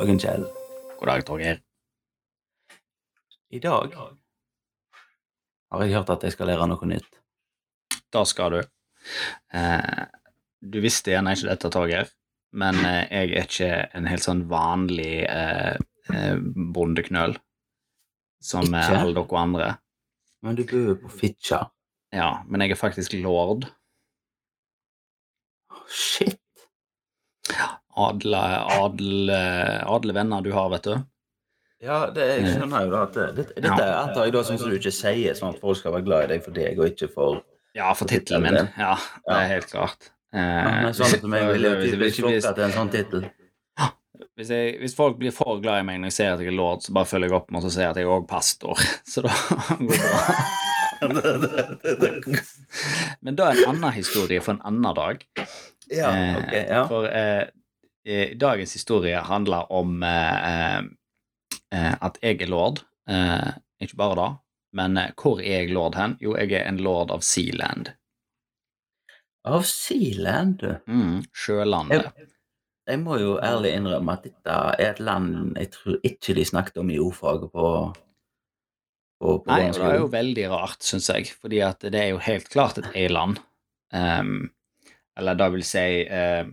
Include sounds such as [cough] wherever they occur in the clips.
dagen, Kjell. God dag, Torgeir. I dag har jeg hørt at jeg skal lære noe nytt. Da skal du. Eh, du visste gjerne ikke dette, Torgeir, men eh, jeg er ikke en helt sånn vanlig eh, eh, bondeknøl som eh, Ikke? alle dere andre. Men du bor jo på Fitja. Ja, men jeg er faktisk lord. Shit. Adle, adel, eh, adle venner du har, vet du. Ja, det, jeg skjønner jo da at det, dette, er antar jeg da sånn som du ikke sier, sånn at folk skal være glad i deg for deg, og ikke for Ja, for tittelen min. Ja, det er helt klart. Eh, Men sånn som jeg ville tydeligvis flokka til en sånn tittel. Hvis, jeg, hvis folk blir for glad i meg når jeg ser at jeg er lord, så bare følger jeg opp med å si at jeg er òg pastor. [laughs] Så da går det bra. [laughs] Men da er en annen historie for en annen dag. Ja, okay, ok, ja. For eh, eh, dagens historie handler om eh, eh, at jeg er lord. Eh, ikke bare da, men eh, hvor er jeg lord hen? Jo, jeg er en lord av Sealand. Av Sealand, du. Mm, sjølandet. Jeg må jo ærlig innrømme at dette er et land jeg tror ikke de snakket om i ordfaget på, på, på Nei, og det er jo veldig rart, syns jeg, fordi at det er jo helt klart et E-land. Ehm, eller da vil si eh,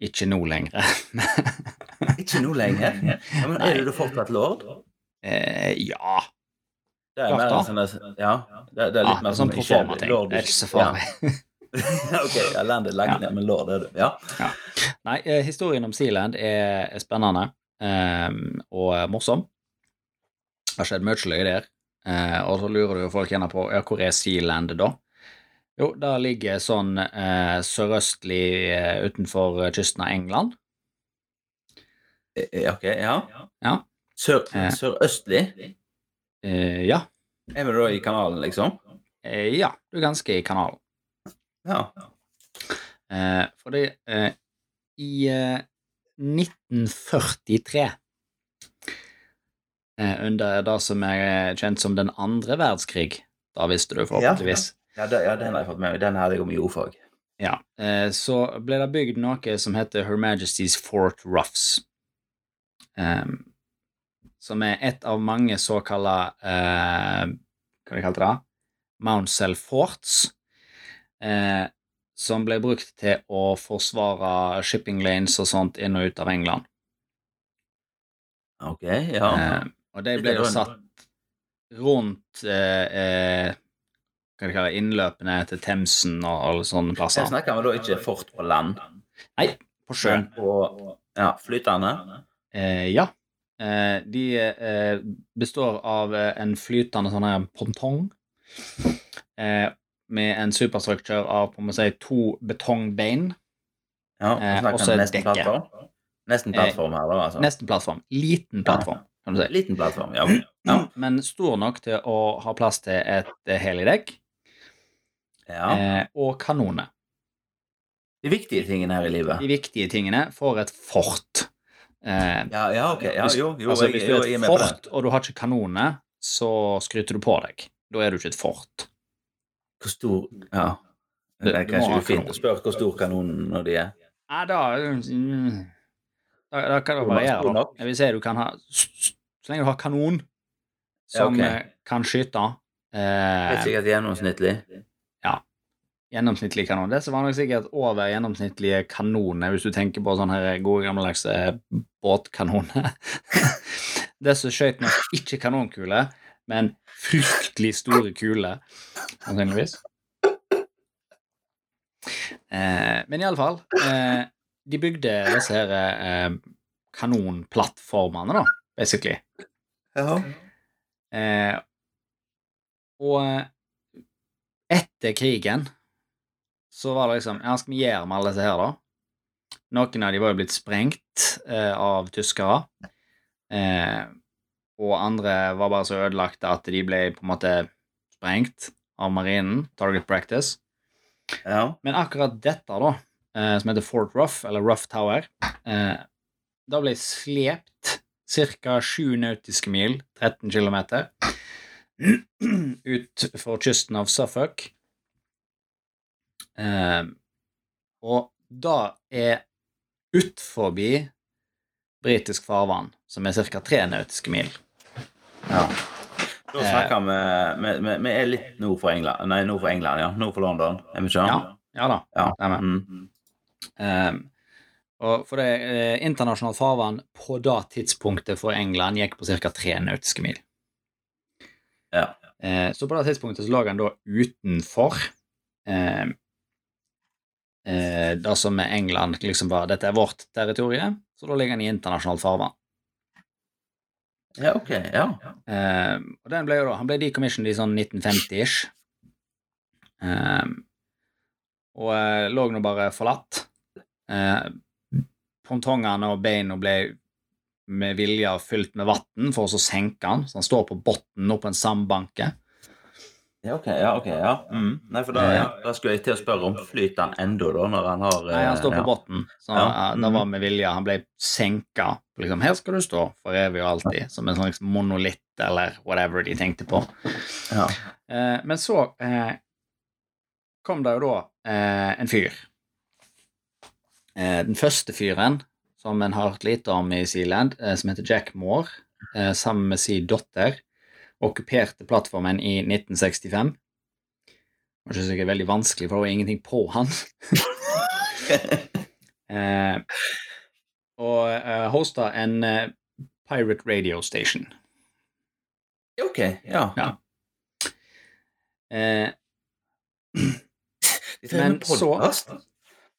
ikke nå lenger. [laughs] Ikke nå lenger. Ja, men er du fortsatt lord? eh, ja. Det er Klart mer en sånn ja, det, det er ja litt mer sånn som pro forma-ting. lord- Det er ikke så farlig. Ja. [laughs] ok, jeg landet er lagt Ja. ned, men lord er du. Ja. Nei, eh, historien om Sealand er, spennende um, og morsom. Det har skjedd mye løye der. Uh, og så lurer jo folk gjerne på ja, hvor er Sealand da? Jo, det ligger sånn eh, sørøstlig eh, utenfor kysten av England. Eh, Ok, ja. Ja. Sør, Eh. sørøstlig? Eh, ja. Er vi da i kanalen, liksom? Eh, ja, du er ganske i kanalen. Ja. Eh, fordi eh, i eh, 1943 eh, under det som er kjent som den andre verdenskrig. Da visste du forhåpentligvis. Ja, det, ja, den har jeg fått med meg. Den hadde jeg om jordfag. ordfag. Ja. Eh, så ble det bygd noe som heter Her Majesty's Fort Ruffs. Um, som er et av mange såkalte eh, Hva kalte det? Mountcell Forts. Eh, som ble brukt til å forsvare shipping lanes og sånt inn og ut av England. Ok, ja. Eh, og de ble jo satt rundt eh, eh, hva de kaller innløpene til Themsen og alle sånne Jeg plasser. snakker vi da ikke fort på land, Nei, på sjøen. på ja, flytende? Eh, ja. Eh, de eh, består av eh, en flytende sånn her pontong eh, med en superstructure av på si, to betongbein. Ja, og vi snakker et dekke. plattform? Nesten plattform her, da, altså. Nesten plattform. Liten plattform, kan du si. Liten plattform, ja. ja. Men stor nok til å ha plass til et helig helidekk ja. eh, og kanoner. De viktige tingene her i livet. De viktige tingene for et fort. Eh, Ja, ja, ok. Ja, jo, jo, altså, hvis du er et fort, og du har ikke kanoner, så skryter du på deg. Da er du ikke et fort. Hvor stor Ja. Det er kanskje ufint å spørre hvor stor kanonen når de er. Nei, da mm, Da, da kan det variere, da. Jeg vil si du kan ha Så lenge du har kanon som Ja, okay. eh, kan skyte Det eh, sikkert gjennomsnittlig. Gjennomsnittlig kanon. Det var nok sikkert over gjennomsnittlige kanoner, hvis du tenker på sånne her gode gammeldags båtkanoner. [laughs] båtkanoner. som skjøt nok ikke kanonkuler, men fryktelig store kuler, sannsynligvis. Eh, men iallfall eh, De bygde disse her eh, kanonplattformene, da, basically. Ja. Eh, og eh, etter krigen så var det liksom Ja, skal vi gjøre med alle disse her, da? Noen av de var jo blitt sprengt eh, av tyskere. Eh, og andre var bare så ødelagte at de ble på en måte sprengt av marinen. Target practice. ja. Men akkurat dette, da, eh, som heter Fort Ruff, eller Ruff Tower, eh, da ble slept ca. 7 nautiske mil, 13 km, [clears throat] ut for kysten av Suffolk. Eh, og da er utforbi britisk farvann, som er ca. tre nautiske mil. Ja. Da snakker vi vi- vi- er litt nord for England. Nei, nord for England, ja. Nord for London. Er vi ikke? Ja, ja da. Ja. Mm. Um, og for det eh, internasjonalt farvann på det tidspunktet for England gikk på ca. tre nautiske mil. ja. Eh, så på det tidspunktet så lå han da utenfor eh, eh, det som med England liksom var Dette er vårt territorium, så da ligger han i internasjonalt farvann. Ja, ok. Ja. Eh, og den ble jo da, Han ble decommissioned i sånn 1950-ish. Eh, og eh, lå nå bare forlatt. Eh, Pontongene og beina ble med vilje fylt med vann for å så senke den, så han står på bunnen oppå en sandbanke. Ja, ok. Ja, ok, ja. Mm. Nei, for da, ja, da skulle jeg til å spørre om flyter han enda da, når han har Nei, han står på ja. bunnen, så Ja. eh, det var med vilje. Han ble senka. Liksom, her skal du stå for evig og alltid, som en liksom, monolitt eller whatever de tenkte på. Ja. Eh, men så eh, kom det jo da eh, en fyr. Eh, den første fyren, som en har hørt lite om i Sealand, eh, som heter Jack Moore, eh, sammen med sin datter, okkuperte plattformen i 1965. Det var ikke sikkert veldig vanskelig, for det var ingenting på han. [laughs] eh, og eh, hosta en eh, pirate radio station. ok, ja. Ja. Eh, [clears throat] Men så-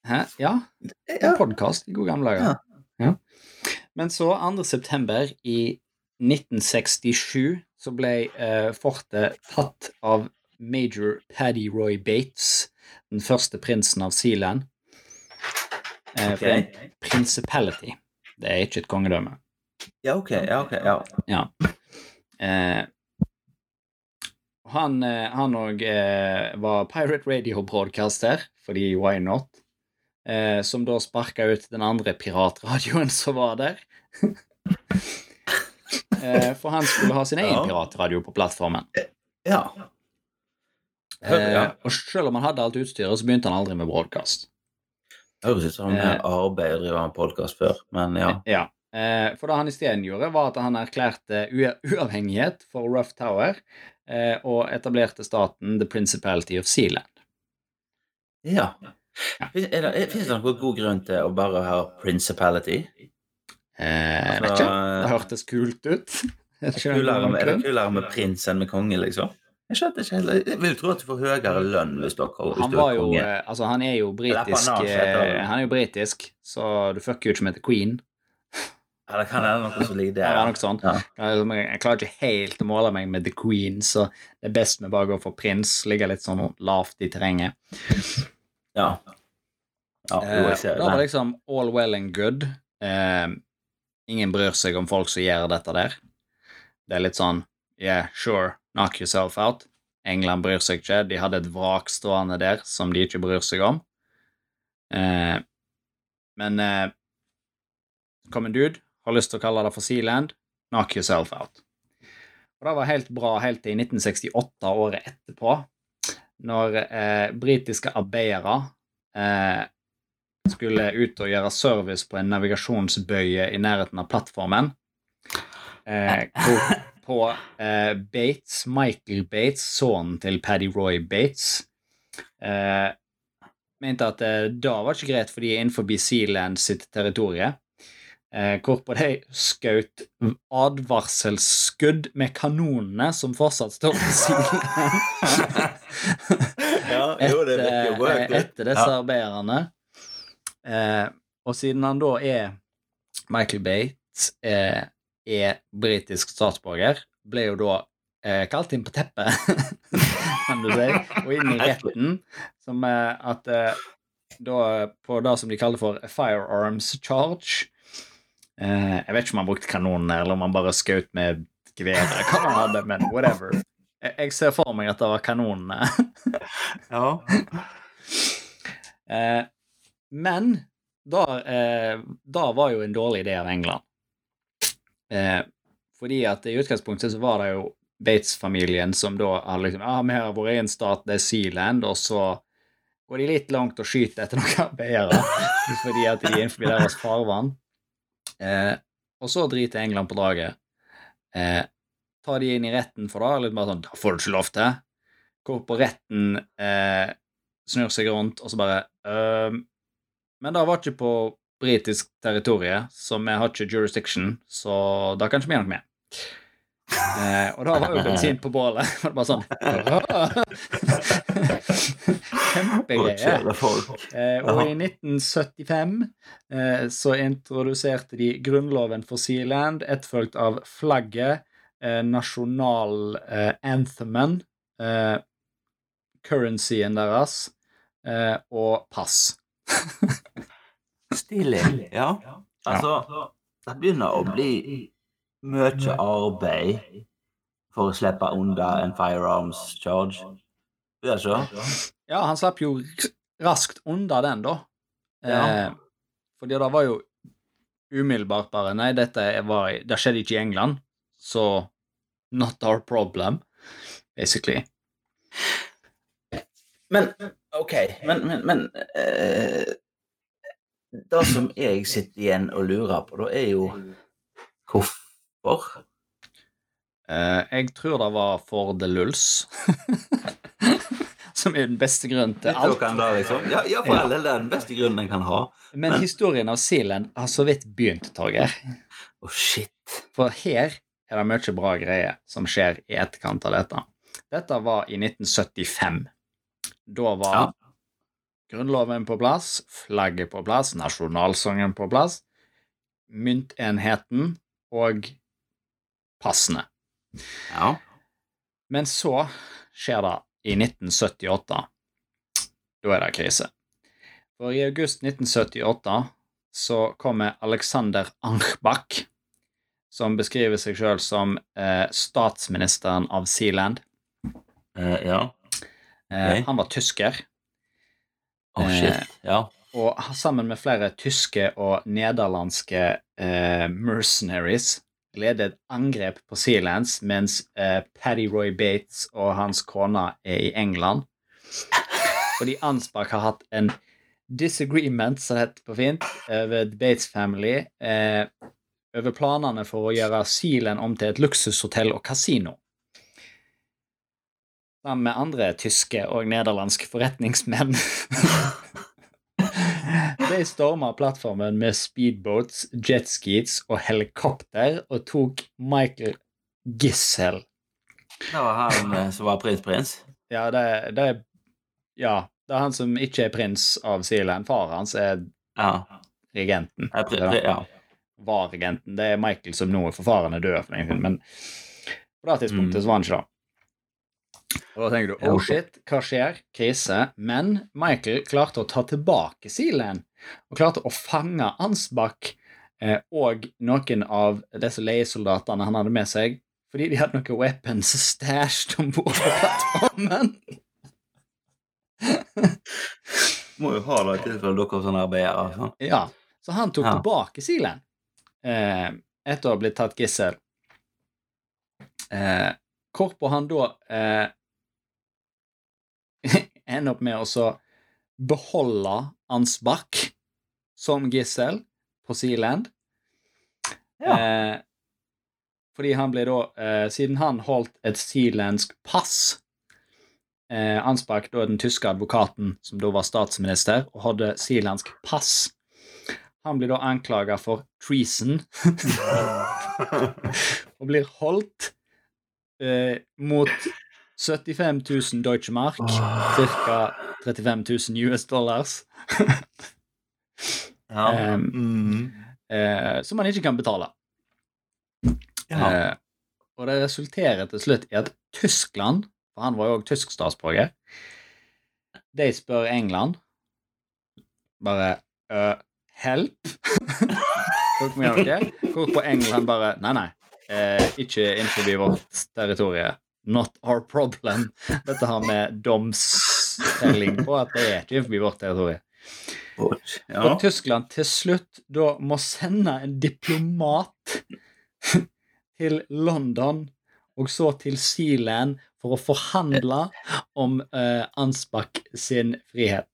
hæ? Ja, Ja. en podkast i gode gamle dager. Ja. Men så, 2. september i 1967, så ble eh, fortet tatt av major Paddy Roy Bates, den første prinsen av Sealand. Eh, for det er en Ok. principality. Det er ikke et kongedømme. Ja, ok, ja, ok, ja. Ja. Eh, han eh, han òg eh, var Pirate Radio Broadcaster, fordi why not? Eh, som da sparka ut den andre piratradioen som var der. [laughs] eh, for han skulle ha sin egen Ja. piratradio på plattformen. Ja. Hør, Eh, og selv om han hadde alt utstyret, så begynte han aldri med broadcast. Høres ut som Eh. eh. arbeid å drive med podkast før, men ja. Ja. Eh, for det han isteden gjorde, var at han erklærte uavhengighet for Rough Tower eh, og etablerte staten The Principality of Sealand. Ja. Er Fins det noen god grunn til å bare ha principality? Eh, jeg vet Altså, ikke. Det hørtes kult ut. [laughs] Er det Kulere med, er det kulere med prins enn med konge, liksom? Jeg skjønte ikke helt. Jeg vil tro at du får høyere lønn hvis du er, konge. eh, Altså, han er jo britisk eh, Han er jo britisk, så du fucker jo ikke med The Queen. Ja, det kan være noe som ligger [laughs] der. Ja, noe sånn. Ja. Jeg jeg klarer ikke helt å måle meg med The Queen, så det er best med bare går gå for prins. Ligger litt sånn lavt i terrenget. Ja. ja jo, Eh, jeg ser da var det det. liksom all well and good. Eh, ingen bryr seg om folk som gjør dette der. Det er litt sånn Yeah, sure, knock yourself out. England bryr seg ikke. De hadde et vrak stående der som de ikke bryr seg om. Eh, men eh, kom en dude, har lyst til å kalle det for Sealand, knock yourself out. Og det var helt bra helt til 1968, året etterpå, når eh, britiske arbeidere eh, skulle ut og gjøre service på en navigasjonsbøye i nærheten av plattformen. Eh, hvor, [laughs] på eh, Bates, Michael Bates, sønnen til Paddy Roy Bates, eh, mente at eh, da var ikke greit for de er innenfor Sealand sitt territorie. Eh, hvorpå de skjøt advarselsskudd med kanonene som fortsatt står på Sealand. [laughs] Ja, det jo etter, eh, det. etter disse Ja. arbeiderne. Eh, og siden han da er Michael Bates eh, er britisk statsborger, ble jo da eh, kalt inn på teppet, [laughs] kan du si, og inn i retten, som eh, at eh, da på det som de kaller for firearms charge eh, Jeg vet ikke om han brukte kanonene, eller om han bare skjøt med gevær, hva han hadde, men whatever. Jeg ser for meg at det var kanonene. Ja. [laughs] Eh, men da, eh, var jo en dårlig idé av England. Eh, fordi at i utgangspunktet så var det jo Bates-familien som da hadde liksom Ja, vi har vår egen stat, det er Sealand, og så går de litt langt og skyter etter noen arbeidere [laughs] fordi at de er innenfor deres farvann. Eh, Og så driter England på draget. Eh, tar de inn i retten for det, litt bare sånn 'Da får du ikke lov til'. Går på retten, eh, snur seg rundt, og så bare «Øhm, Men det var ikke på britisk territorium, så vi har ikke jurisdiction, så da kan ikke vi gjøre noe med. [laughs] Eh, og da var jo bensin på bålet. [laughs] Det var bare sånn [laughs] Kjempegreier. Eh, og i 1975 eh, så introduserte de grunnloven for Sealand, etterfulgt av flagget, eh, nasjonal-anthemen, eh, currencyen deres eh, og pass. Stilig. Ja. Altså, det begynner å bli mye arbeid for å slippe unna en firearms charge. Det er så. Ja, han slapp jo raskt unna den, da. Ja. Eh, fordi det var jo umiddelbart bare Nei, dette var, det skjedde ikke i England, så not our problem, basically. Men OK, men, men, men eh, Det som jeg sitter igjen og lurer på, da, er jo hvorfor? Eh, jeg tror det var for the lulls. [laughs] Som er den beste grunnen til alt. dere da, liksom. Ja, ja for all del, det er den beste grunnen en kan ha. Men historien av silen har så vidt begynt, Torgeir. Oh, shit. For her er det mye bra greier som skjer i etterkant av dette. Dette var i 1975. Da var Ja. grunnloven på plass, flagget på plass, nasjonalsangen på plass, myntenheten og passene. Ja. Men så skjer det i 1978. Da er det krise. For i august 1978 så kommer Alexander Anchbach, som beskriver seg sjøl som eh, statsministeren av Sealand. Eh, ja. Eh, Ok. Han var tysker, Å, shit. Ja. og sammen med flere tyske og nederlandske eh, mercenaries ledet et angrep på Sealands mens eh, Paddy Roy Bates og hans kone er i England. Fordi Ansbach har hatt en disagreement, som det heter på fint, over The Bates Family, eh, over planene for å gjøre Sealand om til et luksushotell og kasino. Sammen med andre tyske og nederlandske forretningsmenn. [laughs] De storma plattformen med speedboats, jetskis og helikopter og tok Michael Gissel. Det var han eh, som var prins prins. Ja, det, det er Ja, det er han som ikke er prins av Sealand. Far hans er Ja. regenten. Jeg, pri- pri- ja. Var regenten. Det er Michael som nå er for faren er død, for men på det tidspunktet Mm. så var han ikke det. Og da tenker du oh shit, hva skjer? Krise. Men Michael klarte å ta tilbake silen, og klarte å fange Ansbach eh, og noen av disse leiesoldatene han hadde med seg, fordi de hadde noen weapons [laughs] stashed om bord på plattformen. [laughs] Må jo ha det i tilfelle dere sånne arbeidere. Altså. Ja, så han tok Ja. tilbake silen eh, etter å ha blitt tatt gissel. Eh, hvorpå han da eh, ender opp med å beholde Ansbach som gissel på Sealand. Ja. Eh, fordi han ble da eh, Siden han holdt et sealandsk pass eh, Ansbach, da den tyske advokaten som da var statsminister, og hadde sealandsk pass. Han blir da anklaga for treason [laughs] [laughs] og blir holdt eh, mot 75 000 Deutsche Mark, ca. 35 000 US dollars, [laughs] Ja. um, Mm. uh, som man ikke kan betale. ja. Uh, og det resulterer til slutt i at Tyskland, for han var jo også tysk statsborger, de spør England bare uh, Help? [laughs] Hvor? Hvorpå England bare Nei, nei. Eh, ikke innenfor vårt territorium. Not our problem. Dette har med domstelling på at det er ikke innenfor vårt territorium. Ja. Og Tyskland til slutt da må sende en diplomat til London og så til Sealand for å forhandle om uh, Ansbach sin frihet.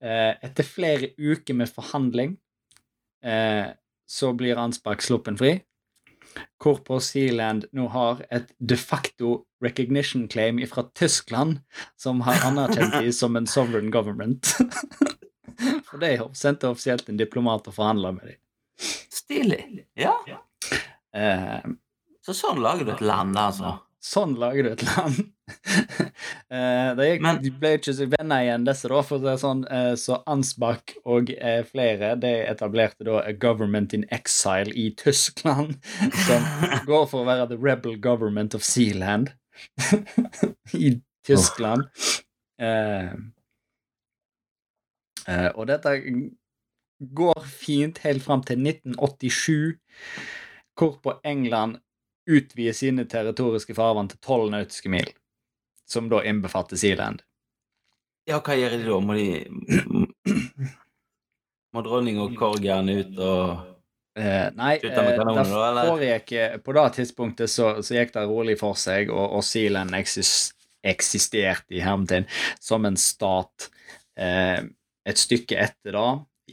Uh, etter flere uker med forhandling uh, så blir Ansbach sluppen fri. Hvorpå Sealand nå har et de facto recognition claim fra Tyskland, som har [laughs] anerkjent dem som en sovereign government. [laughs] For de sendte offisielt en diplomat og forhandla med dem. Stilig. Ja. Uh, Så sånn lager du et land, altså. Sånn lager du et land. [laughs] de, gikk, Men- de ble ikke så venner igjen, disse, da. For det er sånn, eh, så Ansbach og eh, flere de etablerte da a government in exile i Tyskland, [laughs] som [laughs] går for å være the rebel government of Sealand i Tyskland. Eh, eh, og dette går fint helt fram til 1987, hvorpå England utvider sine territoriske farvann til 12 nautiske mil, som da innbefatter Sealand. Ja, hva gjør de da? Må de Må dronning og korgeren ut og Eh, nei, eh, kanoner, eller? foregikk eh, På det tidspunktet så, så gikk det rolig for seg, og, og Sealand eksist, eksisterte i hermetegn som en stat. Eh, et stykke etter da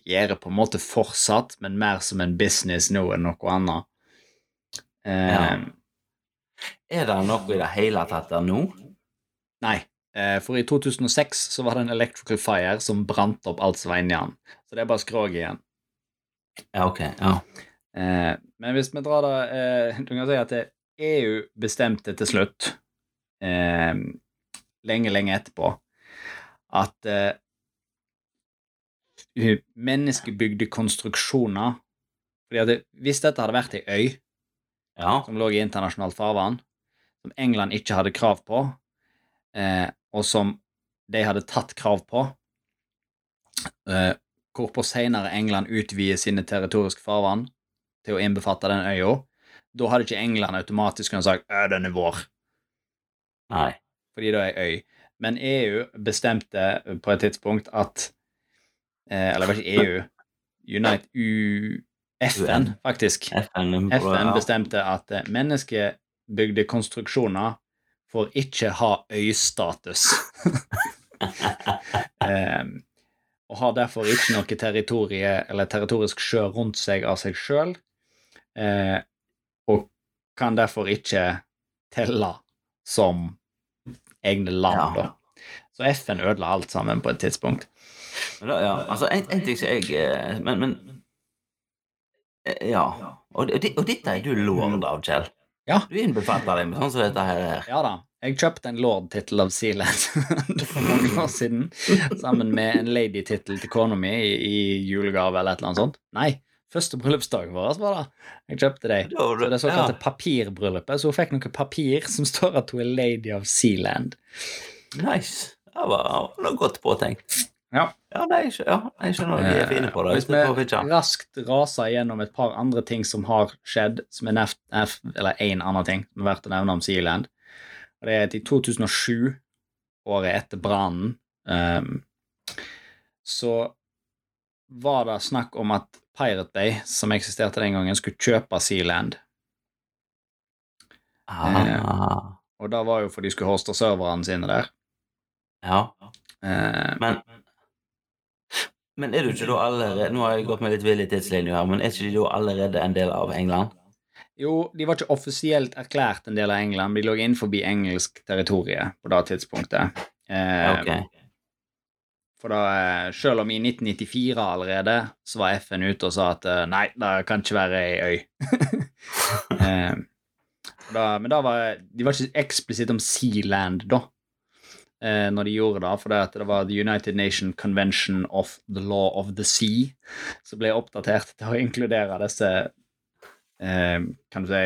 gjør det på en måte fortsatt, men mer som en business nå enn noe annet. Ja. Er det noe i det hele tatt der nå? Nei, eh, for i 2006 så var det en electrical fire som brant opp alt den. Så det er bare skrog igjen. Ja, ok. Ja. Eh, men hvis vi drar det eh, Du kan si at EU bestemte til slutt, eh, lenge, lenge etterpå, at menneskebygde konstruksjoner fordi at Hvis dette hadde vært ei øy ja. som lå i internasjonalt farvann, som England ikke hadde krav på, eh, og som de hadde tatt krav på, eh, hvorpå senere England utvider sine territoriske farvann til å innbefatte den øya, da hadde ikke England automatisk kunnet sagt «Øh, den er vår, Nei. fordi det er øy. Men EU bestemte på et tidspunkt at eh, Eller det var ikke EU, Unite U... FN, faktisk. FN, FN bestemte at eh, menneskebygde konstruksjoner får ikke ha øystatus. um, [laughs] og har derfor ikke noe territorie eller territorisk sjø rundt seg av seg sjøl, eh, og kan derfor ikke telle som egne land, Ja. da. Så FN ødela alt sammen på et tidspunkt. Ja, altså, en, en ting som jeg eh, Men, men Ja. Og, og, og dette er du lord av, Kjell. Ja. Du innbefatter deg med sånn som dette her er. Ja da. Jeg kjøpte en lord-tittel av Sealand [laughs] for mange år siden, sammen med en lady-tittel til kona mi i, i julegave eller et eller annet sånt. Nei, første bryllupsdagen vår var det. Jeg kjøpte deg. Så det du- såkalte ja, papirbryllupet, så hun fikk noe papir som står at hun er lady of Sealand. nice. Det var, det var godt påtenkt. Ja. Ja, nei, ja, jeg skjønner de er fine på det. Hvis vi raskt raser gjennom et par andre ting som har skjedd, som er neft, nef- eller én annen ting som er verdt å nevne om Sealand, og det er at i 2007, året etter brannen, um, så var det snakk om at Pirate Bay, som eksisterte den gangen, skulle kjøpe Sealand. Ah, Og det var jo fordi de skulle hoste serverne sine der. ja. Eh, Men Men er du ikke da allerede Nå har jeg gått med litt villig tidslinje her, men er ikke de da allerede en del av England? Jo, de var ikke offisielt erklært en del av England, men de lå innenfor engelsk territorie på det tidspunktet. Eh, Ok. For da, eh, selv om i 1994 allerede, så var FN ute og sa at eh, nei, det kan ikke være ei øy. [laughs] eh, da, men da var, de var ikke eksplisitt om Sealand da, eh, når de gjorde det, for det, det var The United Nation Convention of the Law of the Sea, som ble oppdatert til å inkludere disse, eh, kan du si,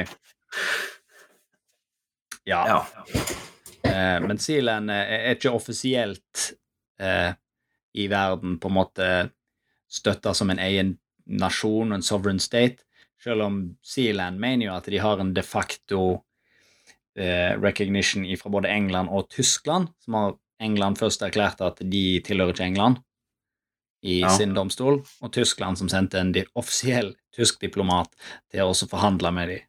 ja, Ja. Eh, men Sealand eh, er ikke offisielt eh, i verden på en måte støtta som en egen nasjon en sovereign state, selv om Sealand mener jo at de har en de facto recognition fra både England og Tyskland, som har England først erklært at de tilhører ikke England i Ja. sin domstol, og Tyskland som sendte en offisiell tysk diplomat til å også forhandle med dem.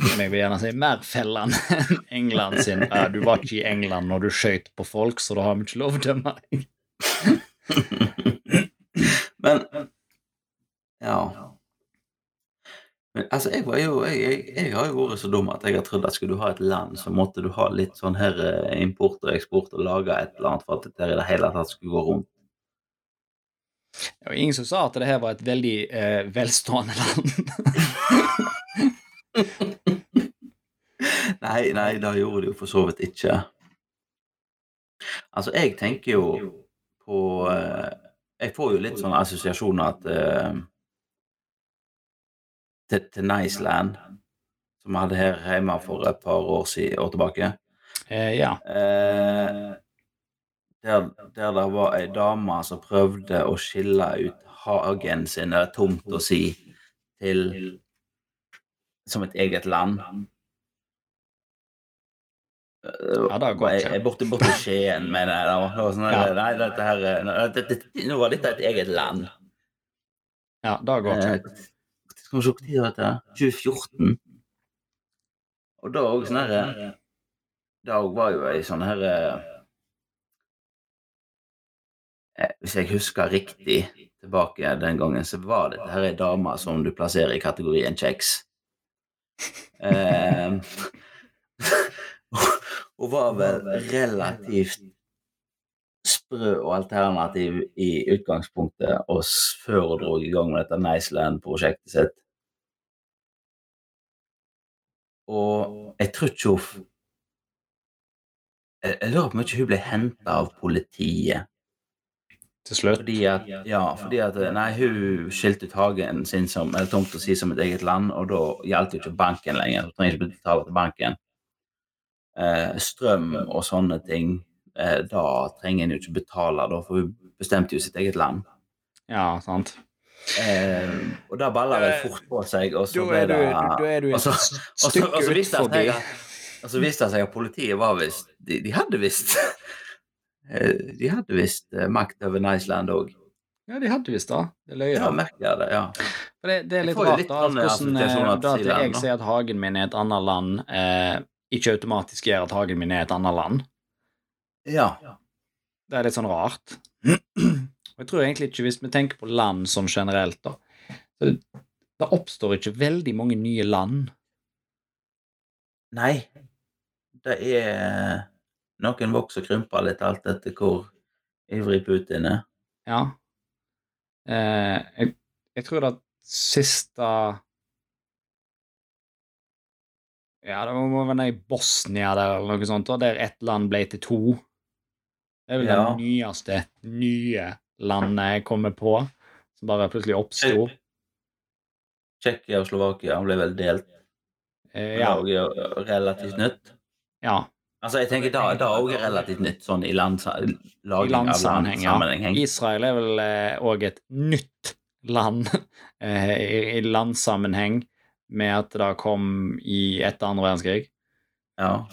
Men jeg vil gjerne si mer fellende enn England sin. «Ja, du var ikke i England når du skøyt på folk, så da har vi ikke lov å dømme deg. [laughs] Men Ja. Men altså, jeg, var jo, jeg, jeg, jeg har jo vært så dum at jeg har trodd at skulle du ha et land, så måtte du ha litt sånn her eh, import og eksport og lage et eller annet for at dette i det hele tatt skulle gå rundt. Det var ingen som sa at det her var et veldig eh, velstående land. [laughs] Nei, nei, det gjorde det jo for så vidt ikke. Altså, jeg tenker jo på eh, Jeg får jo litt sånne assosiasjoner at eh, til, til Niceland, som vi hadde her hjemme for et par år, siden, år tilbake. Eh, ja. Eh, der, der det var ei dame som prøvde å skille ut hagen sin, eller tomta si, til som et eget land. Ja, det går gått, ikke. er borte, borte i Skien, mener jeg. Det var sånn, Ja. Nei, dette her er- dette, Nå var dette et eget land. Ja, det går Eh, ikke. Skal vi se tid var dette? 2014. Og da òg sånn herre Det òg var jo ei sånn herre eh, Hvis jeg husker riktig tilbake den gangen, så var dette her ei dame som du plasserer i kategorien kjeks. Eh, [laughs] Hun var vel relativt sprø og alternativ i utgangspunktet, og før hun dro i gang med dette Niceland-prosjektet sitt. Og jeg tror ikke hun Jeg lurer på om ikke hun ble henta av politiet. Til slutt. Fordi at, ja, fordi at Nei, hun skilte ut hagen sin som eller tomta si som et eget land, og da gjaldt jo ikke banken lenger. Hun trenger ikke betale til banken. Eh, strøm og sånne ting, da trenger en jo ikke betale, da, for hun bestemte jo sitt eget land. Ja, sant. Eh, og da baller det fort på seg, og så ble det da er du og et så- visste og stykke og så ut viste det forbi. seg at- Og så viste det seg at politiet var visst De, de hadde visst eh, De hadde visst eh, makt over Niceland òg. Ja, de hadde visst det. Det løy Ja, da. merkelig er det, ja. For det, det er litt rart litt da, hvordan eh, assosiasjoner da at jeg sier at hagen min er et annet land, eh, ikke automatisk gjør at hagen min er et annet land. Ja. Det er litt sånn rart. [clears throat] Og jeg tror egentlig ikke, hvis vi tenker på land sånn generelt, da så det, oppstår ikke veldig mange nye land. Nei. Det er Noen vokser og krymper litt, alt etter hvor ivrig Putin er. Ja. Eh, jeg, jeg tror det siste Ja, det må være i Bosnia der, eller noe sånt, og der ett land ble til to. Det er vel Ja. det nyeste nye landet jeg kommer på, som bare plutselig oppsto. Tsjekkia og Slovakia ble vel delt. Eh, Det er òg relativt nytt. ja. Altså, jeg tenker da, er også relativt nytt, sånn i landsa- I av landsammenheng, ja. Israel er vel òg et nytt land [laughs] eh, i, i landsammenheng, med at det kom i etter andre verdenskrig. Ja.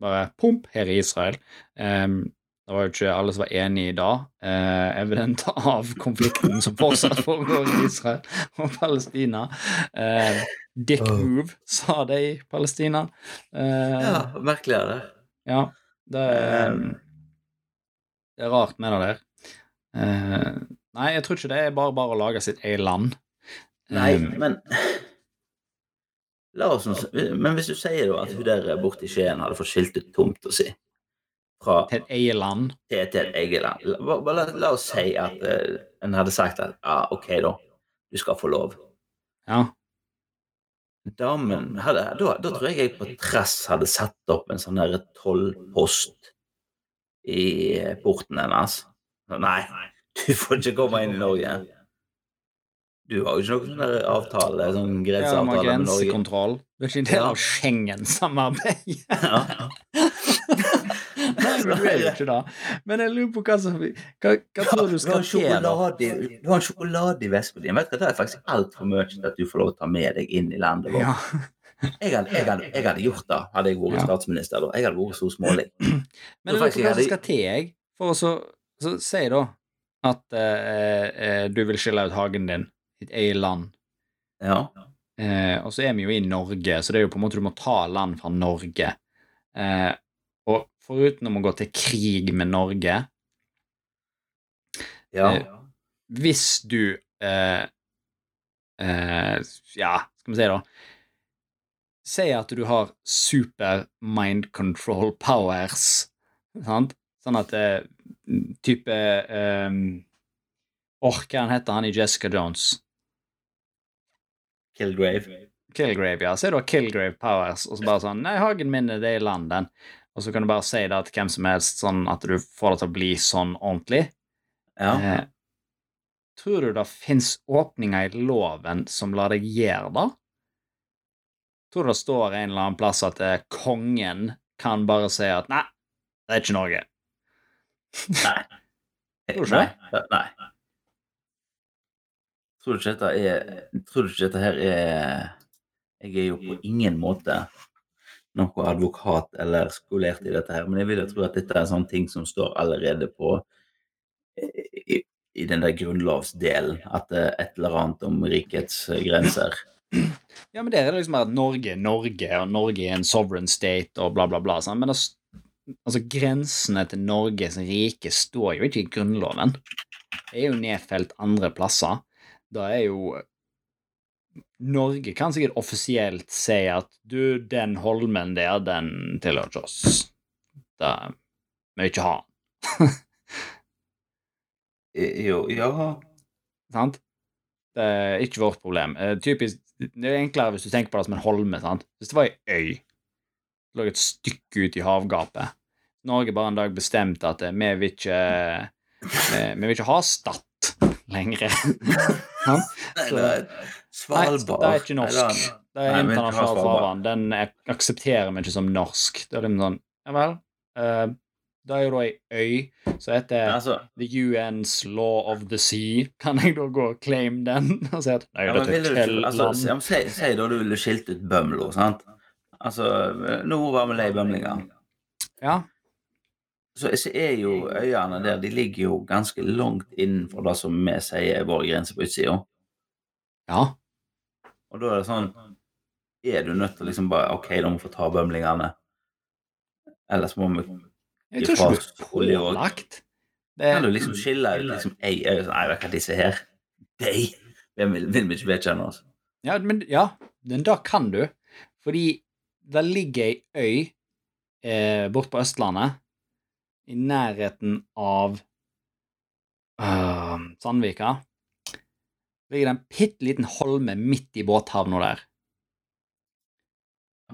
Bare pump, her i Israel. Ehm, det var jo ikke alle som var enig i det, eh, evident [laughs] av konflikten som fortsatt [laughs] foregår i Israel og Palestina. Eh, dick move, sa de i Palestina. Eh, ja, merkelig er det. ja, det er, det er rart med det der. Eh, nei, jeg tror ikke det er bare bare å lage sitt eget land. Nei, Eh, men La oss, men hvis du sier da at hun der borte i Skien hadde fått skilt ut tomta si fra til et eget land. til, til et eget land la, la, la oss si at uh, en hadde sagt at ja, OK, da. Du skal få lov. Ja. Damen hadde, da, da tror jeg jeg på trass hadde satt opp en sånn der tollpost i porten hennes. Nei, du får ikke komme inn i Norge. Du har jo ikke noen sånn avtale, sånn Ja, med med Norge. grensekontroll. Det er ikke en del av Schengen-samarbeidet. Ja. [laughs] Nei, men du er jo ikke det. Men jeg lurer på hva som Hva, hva tror du skal til, i- du har en sjokolade i vesken di. Vet du, Det er faktisk altfor mye til at du får lov å ta med deg inn i landet vårt. Ja. Jeg, hadde, jeg, hadde, jeg hadde gjort det, hadde jeg vært Ja. statsminister. da. Jeg hadde vært så smålig. [clears throat] Men jeg hva som skal til, jeg. For å så, så si da at eh, eh, du vil skille ut hagen din, ditt eget land. Ja. Eh, og så er vi jo i Norge, så det er jo på en måte du må ta land fra Norge. Eh, foruten om å gå til krig med Norge, ja. Eh, hvis du eh, eh, Ja, skal vi si, da Si at du har super mind control powers, sant? Sånn at eh, type eh, Åh, hva han heter han i Jessica Jones? Killgrave. Killgrave, ja. Så er det Killgrave Powers, og så bare sånn Nei, hagen min det er i London. Og så kan du bare si det til hvem som helst, sånn at du får det til å bli sånn ordentlig. Ja. Eh, tror du det fins åpninger i loven som lar deg gjøre det? Tror du det står en eller annen plass at eh, kongen kan bare si at nei, det er ikke Norge? Nei. [laughs] Tror du ikke Nei. Nei. Tror du ikke dette er Tror du ikke dette her er Jeg er jo på ingen måte noe advokat eller skolert i dette her, men jeg vil jo tro at dette er en sånn ting som står allerede på i, i den der grunnlovsdelen, at det er et eller annet om rikets grenser. Ja, men det er liksom at Norge er Norge, og Norge er en sovereign state, og bla, bla, bla. Sant? Men det, altså, grensene til Norges rike står jo ikke i Grunnloven. Det er jo nedfelt andre plasser. Da er jo Norge kan sikkert offisielt si at du, den holmen der, den tilhører oss. Det må ikke ha. Jo, ja Sant? Det er ikke vårt problem. Eh, typisk, det er enklere hvis du tenker på det som en holme. sant? Hvis det var ei øy, det lå et stykke ut i havgapet Norge bare en dag bestemte at eh, vi vil ikke eh, Vi vil ikke ha Stad [laughs] lenger. [laughs] Så- Svalbard. Nei, det er ikke norsk. Det er internasjonalt farvann. Den aksepterer vi ikke som norsk. Det er litt sånn Ja vel. Uh, det er jo da ei øy som heter Altså, The UN's Law of the Sea. Kan jeg da gå og claim den? [laughs] Og si at nei, ja, men dette er altså, ja, si, si da du ville skilt ut Bømlo, sant? Altså, nå var vi lei bømlinger. Ja. Så, så er jo øyene der, de ligger jo ganske langt innenfor det som vi sier er vår grense på utsida. ja. Og da er det sånn Er du nødt til å liksom bare OK, da må vi få ta bømlingene. Ellers må vi Jeg tror ikke du er pålagt. Det Kan du liksom skille ut liksom ei øy sånn, Nei, hva er disse her De vil, vi ikke vedkjenne oss. Ja, men ja, men da kan du. Fordi det ligger ei øy eh, borte på Østlandet, i nærheten av uh, Sandvika. Ligger det en bitte liten holme midt i båthavna der.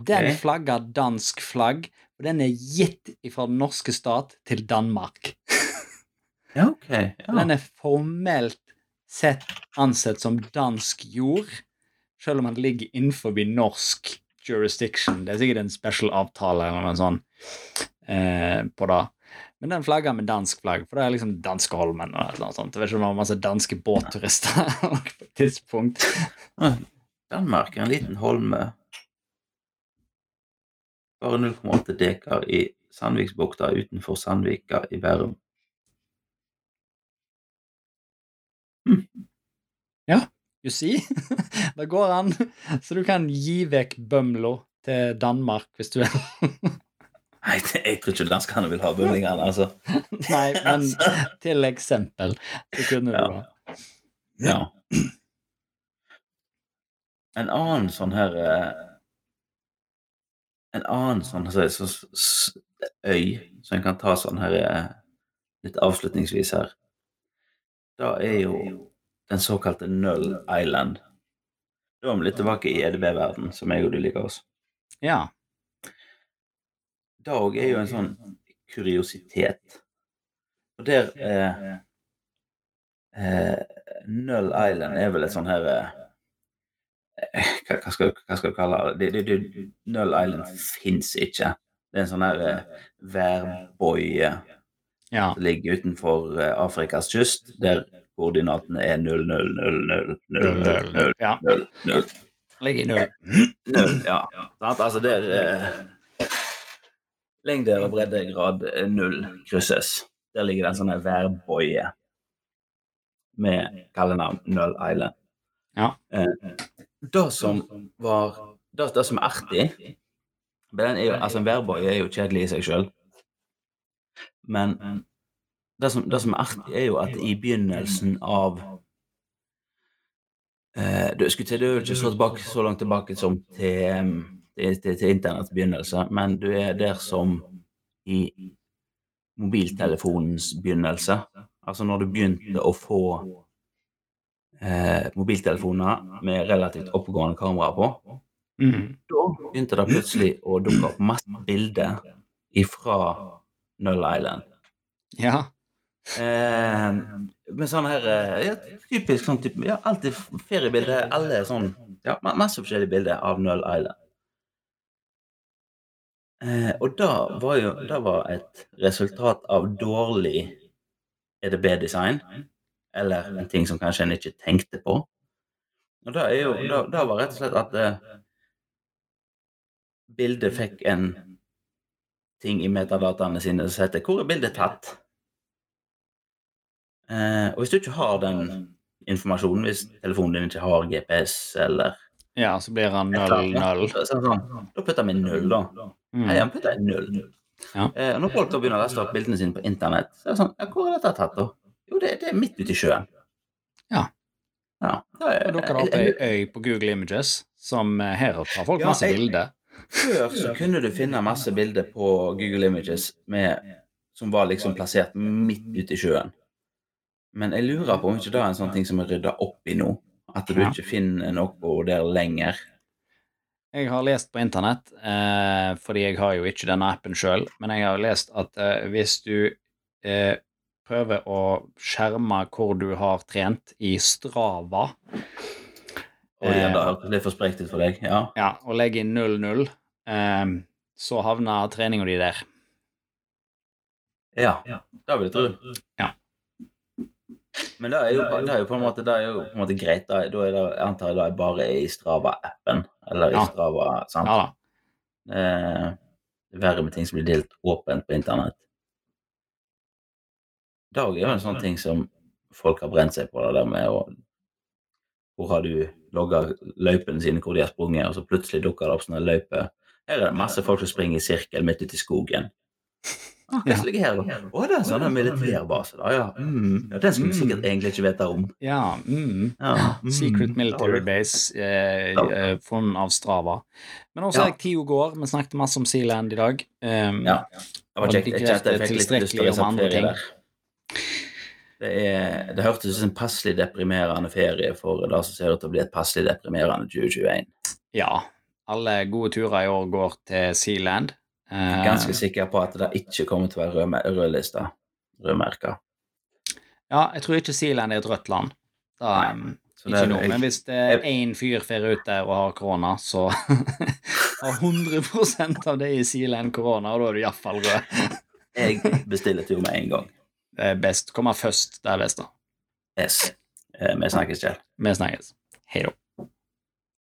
Den flagger dansk flagg, og den er gitt fra den norske stat til Danmark. Ja, OK. Ja. Den er formelt sett ansett som dansk jord, selv om den ligger innenfor norsk jurisdiction. Det er sikkert en special avtale eller noe sånt eh, på det. Men den flagga med dansk flagg, for det er liksom Danskeholmen og et eller annet sånt. Jeg vet ikke om det var masse danske båtturister [laughs] på et tidspunkt. Danmark er en liten holme. Bare 0,8 dekar i Sandviksbukta utenfor Sandvika i Bærum. You see? [laughs] Det går an. Så du kan gi vekk Bømlo til Danmark hvis du vil. [laughs] Nei, jeg tror ikke danskene vil ha bømlingene, altså. [laughs] Nei, men til eksempel så kunne du ha. Ja. En annen sånn her eh, En annen sånn så, så, øy som en kan ta sånn her eh, litt avslutningsvis her, da er jo den såkalte Null Island. Da er vi litt tilbake i EDB-verden, som jeg og du liker oss. Ja. Òg er jo en sånn kuriositet. Og der eh, eh, Null Island er vel et sånn her eh, hva, hva, skal, hva skal du kalle det? det, det, det Null Island fins ikke. Det er en sånn her eh, værboie Ja. som ligger utenfor eh, Afrikas kyst, der koordinatene er 0, 0, 0, 0, 0, 0, 0, Ja. 0, 0. Ligger i null. Null, ja. Altså der eh, Lengde og breddegrad grad null krysses. Der ligger det en sånn værboie med kallenavn Null Island. Ja. Eh, det som var det, det som er artig den er jo, altså En værboie er jo kjedelig i seg sjøl. Men det som, det som er artig, er jo at i begynnelsen av Eh, du skulle til, du er jo ikke så, tilbake, så langt tilbake som til, em, til, til, til internetts begynnelse, men du er der som i mobiltelefonens begynnelse. Altså når du begynte å få eh, mobiltelefoner med relativt oppegående kamera på. Mm. Da begynte det plutselig å dukke opp masse bilder ifra Null Island. Ja. Eh, med sånn her eh, ja, Typisk sånn type Ja, alltid feriebilder. Alle sånn Ja, masse forskjellige bilder av Null Island. Eh, og da var jo Det var et resultat av dårlig EDB-design. Eller en ting som kanskje en ikke tenkte på. Og det jo Det, det var rett og slett at eh, bildet fikk en ting i metadataene sine som heter 'Hvor er bildet tatt?' Eh, og hvis du ikke har den informasjonen, hvis telefonen din ikke har GPS eller ja, så blir han et eller null, null. så er det sånn, Da putter vi null, da. Mm. Hei, han putter null. Ja. Eh, når folk da begynner å laste opp bildene sine på internett, så er det sånn ja, Hvor er dette tatt, da? Jo, det, det er midt ute i sjøen. Ja. ja. Er- dukker det opp ei øy på Google Images, som eh, her tar folk Ja, masse jeg- bilder. Før så kunne du finne masse bilder på Google Images med, som var liksom plassert midt ute i sjøen. Men jeg lurer på om ikke det er en sånn ting som er rydda opp i nå. At du Ja. ikke finner noe der lenger. Jeg har lest på internett, eh, fordi jeg har jo ikke denne appen sjøl, men jeg har lest at eh, hvis du eh, prøver å skjerme hvor du har trent i Strava, Oi, igjen, det er hørtes litt for sprekt ut for deg. Ja. ja, og legger inn 0-0, eh, så havner treninga di der. ja. Det vil jeg tro. Ja. Men det er jo, det er jo på en måte, det er jo på en måte greit. Da, da er det, jeg antar jeg det er bare i Strava-appen. Eller i Ja. Strava, sant? Ja da. Eh, Det er verre med ting som blir delt åpent på internett. Det er jo en sånn ting som folk har brent seg på, det der med å Hvor har du logga løypene sine, hvor de har sprunget, og så plutselig dukker det opp sånne løyper. Her er det masse folk som springer i sirkel midt ute i skogen. Ah, hva som ligger her, da? Å, det er en sånn militærbase, da, ja. Mm. ja. Den skulle vi sikkert egentlig ikke vite om. Ja, mm. Ja. mm. Secret military base eh, eh, av Strava. Men også Ja. tida går. Vi snakket masse om Sealand i dag. Um, Ja. Det var kjekt. Jeg kjente jeg fikk litt lyst til å tilstrekkelig om andre reise på ferie der. Det, er, det hørtes ut som en passelig deprimerende ferie for det som ser ut til å bli et passelig deprimerende 2021. ja. Alle gode turer i år går til Sealand. Jeg er Eh, ganske sikker på at det ikke kommer til å være rødlista. Rødmerka. ja, jeg tror ikke Sealand er et rødt land. Da, Nei, ikke nå, men hvis det er én fyr fer ut der og har korona, så [laughs] har 100% av det i Sealand korona, og da er du iallfall rød. [laughs] Jeg bestiller tur med en gang. [laughs] Det er best. Komme først, det er best, da. Yes. Eh, Vi snakkes, Kjell. Vi snakkes. Hei da.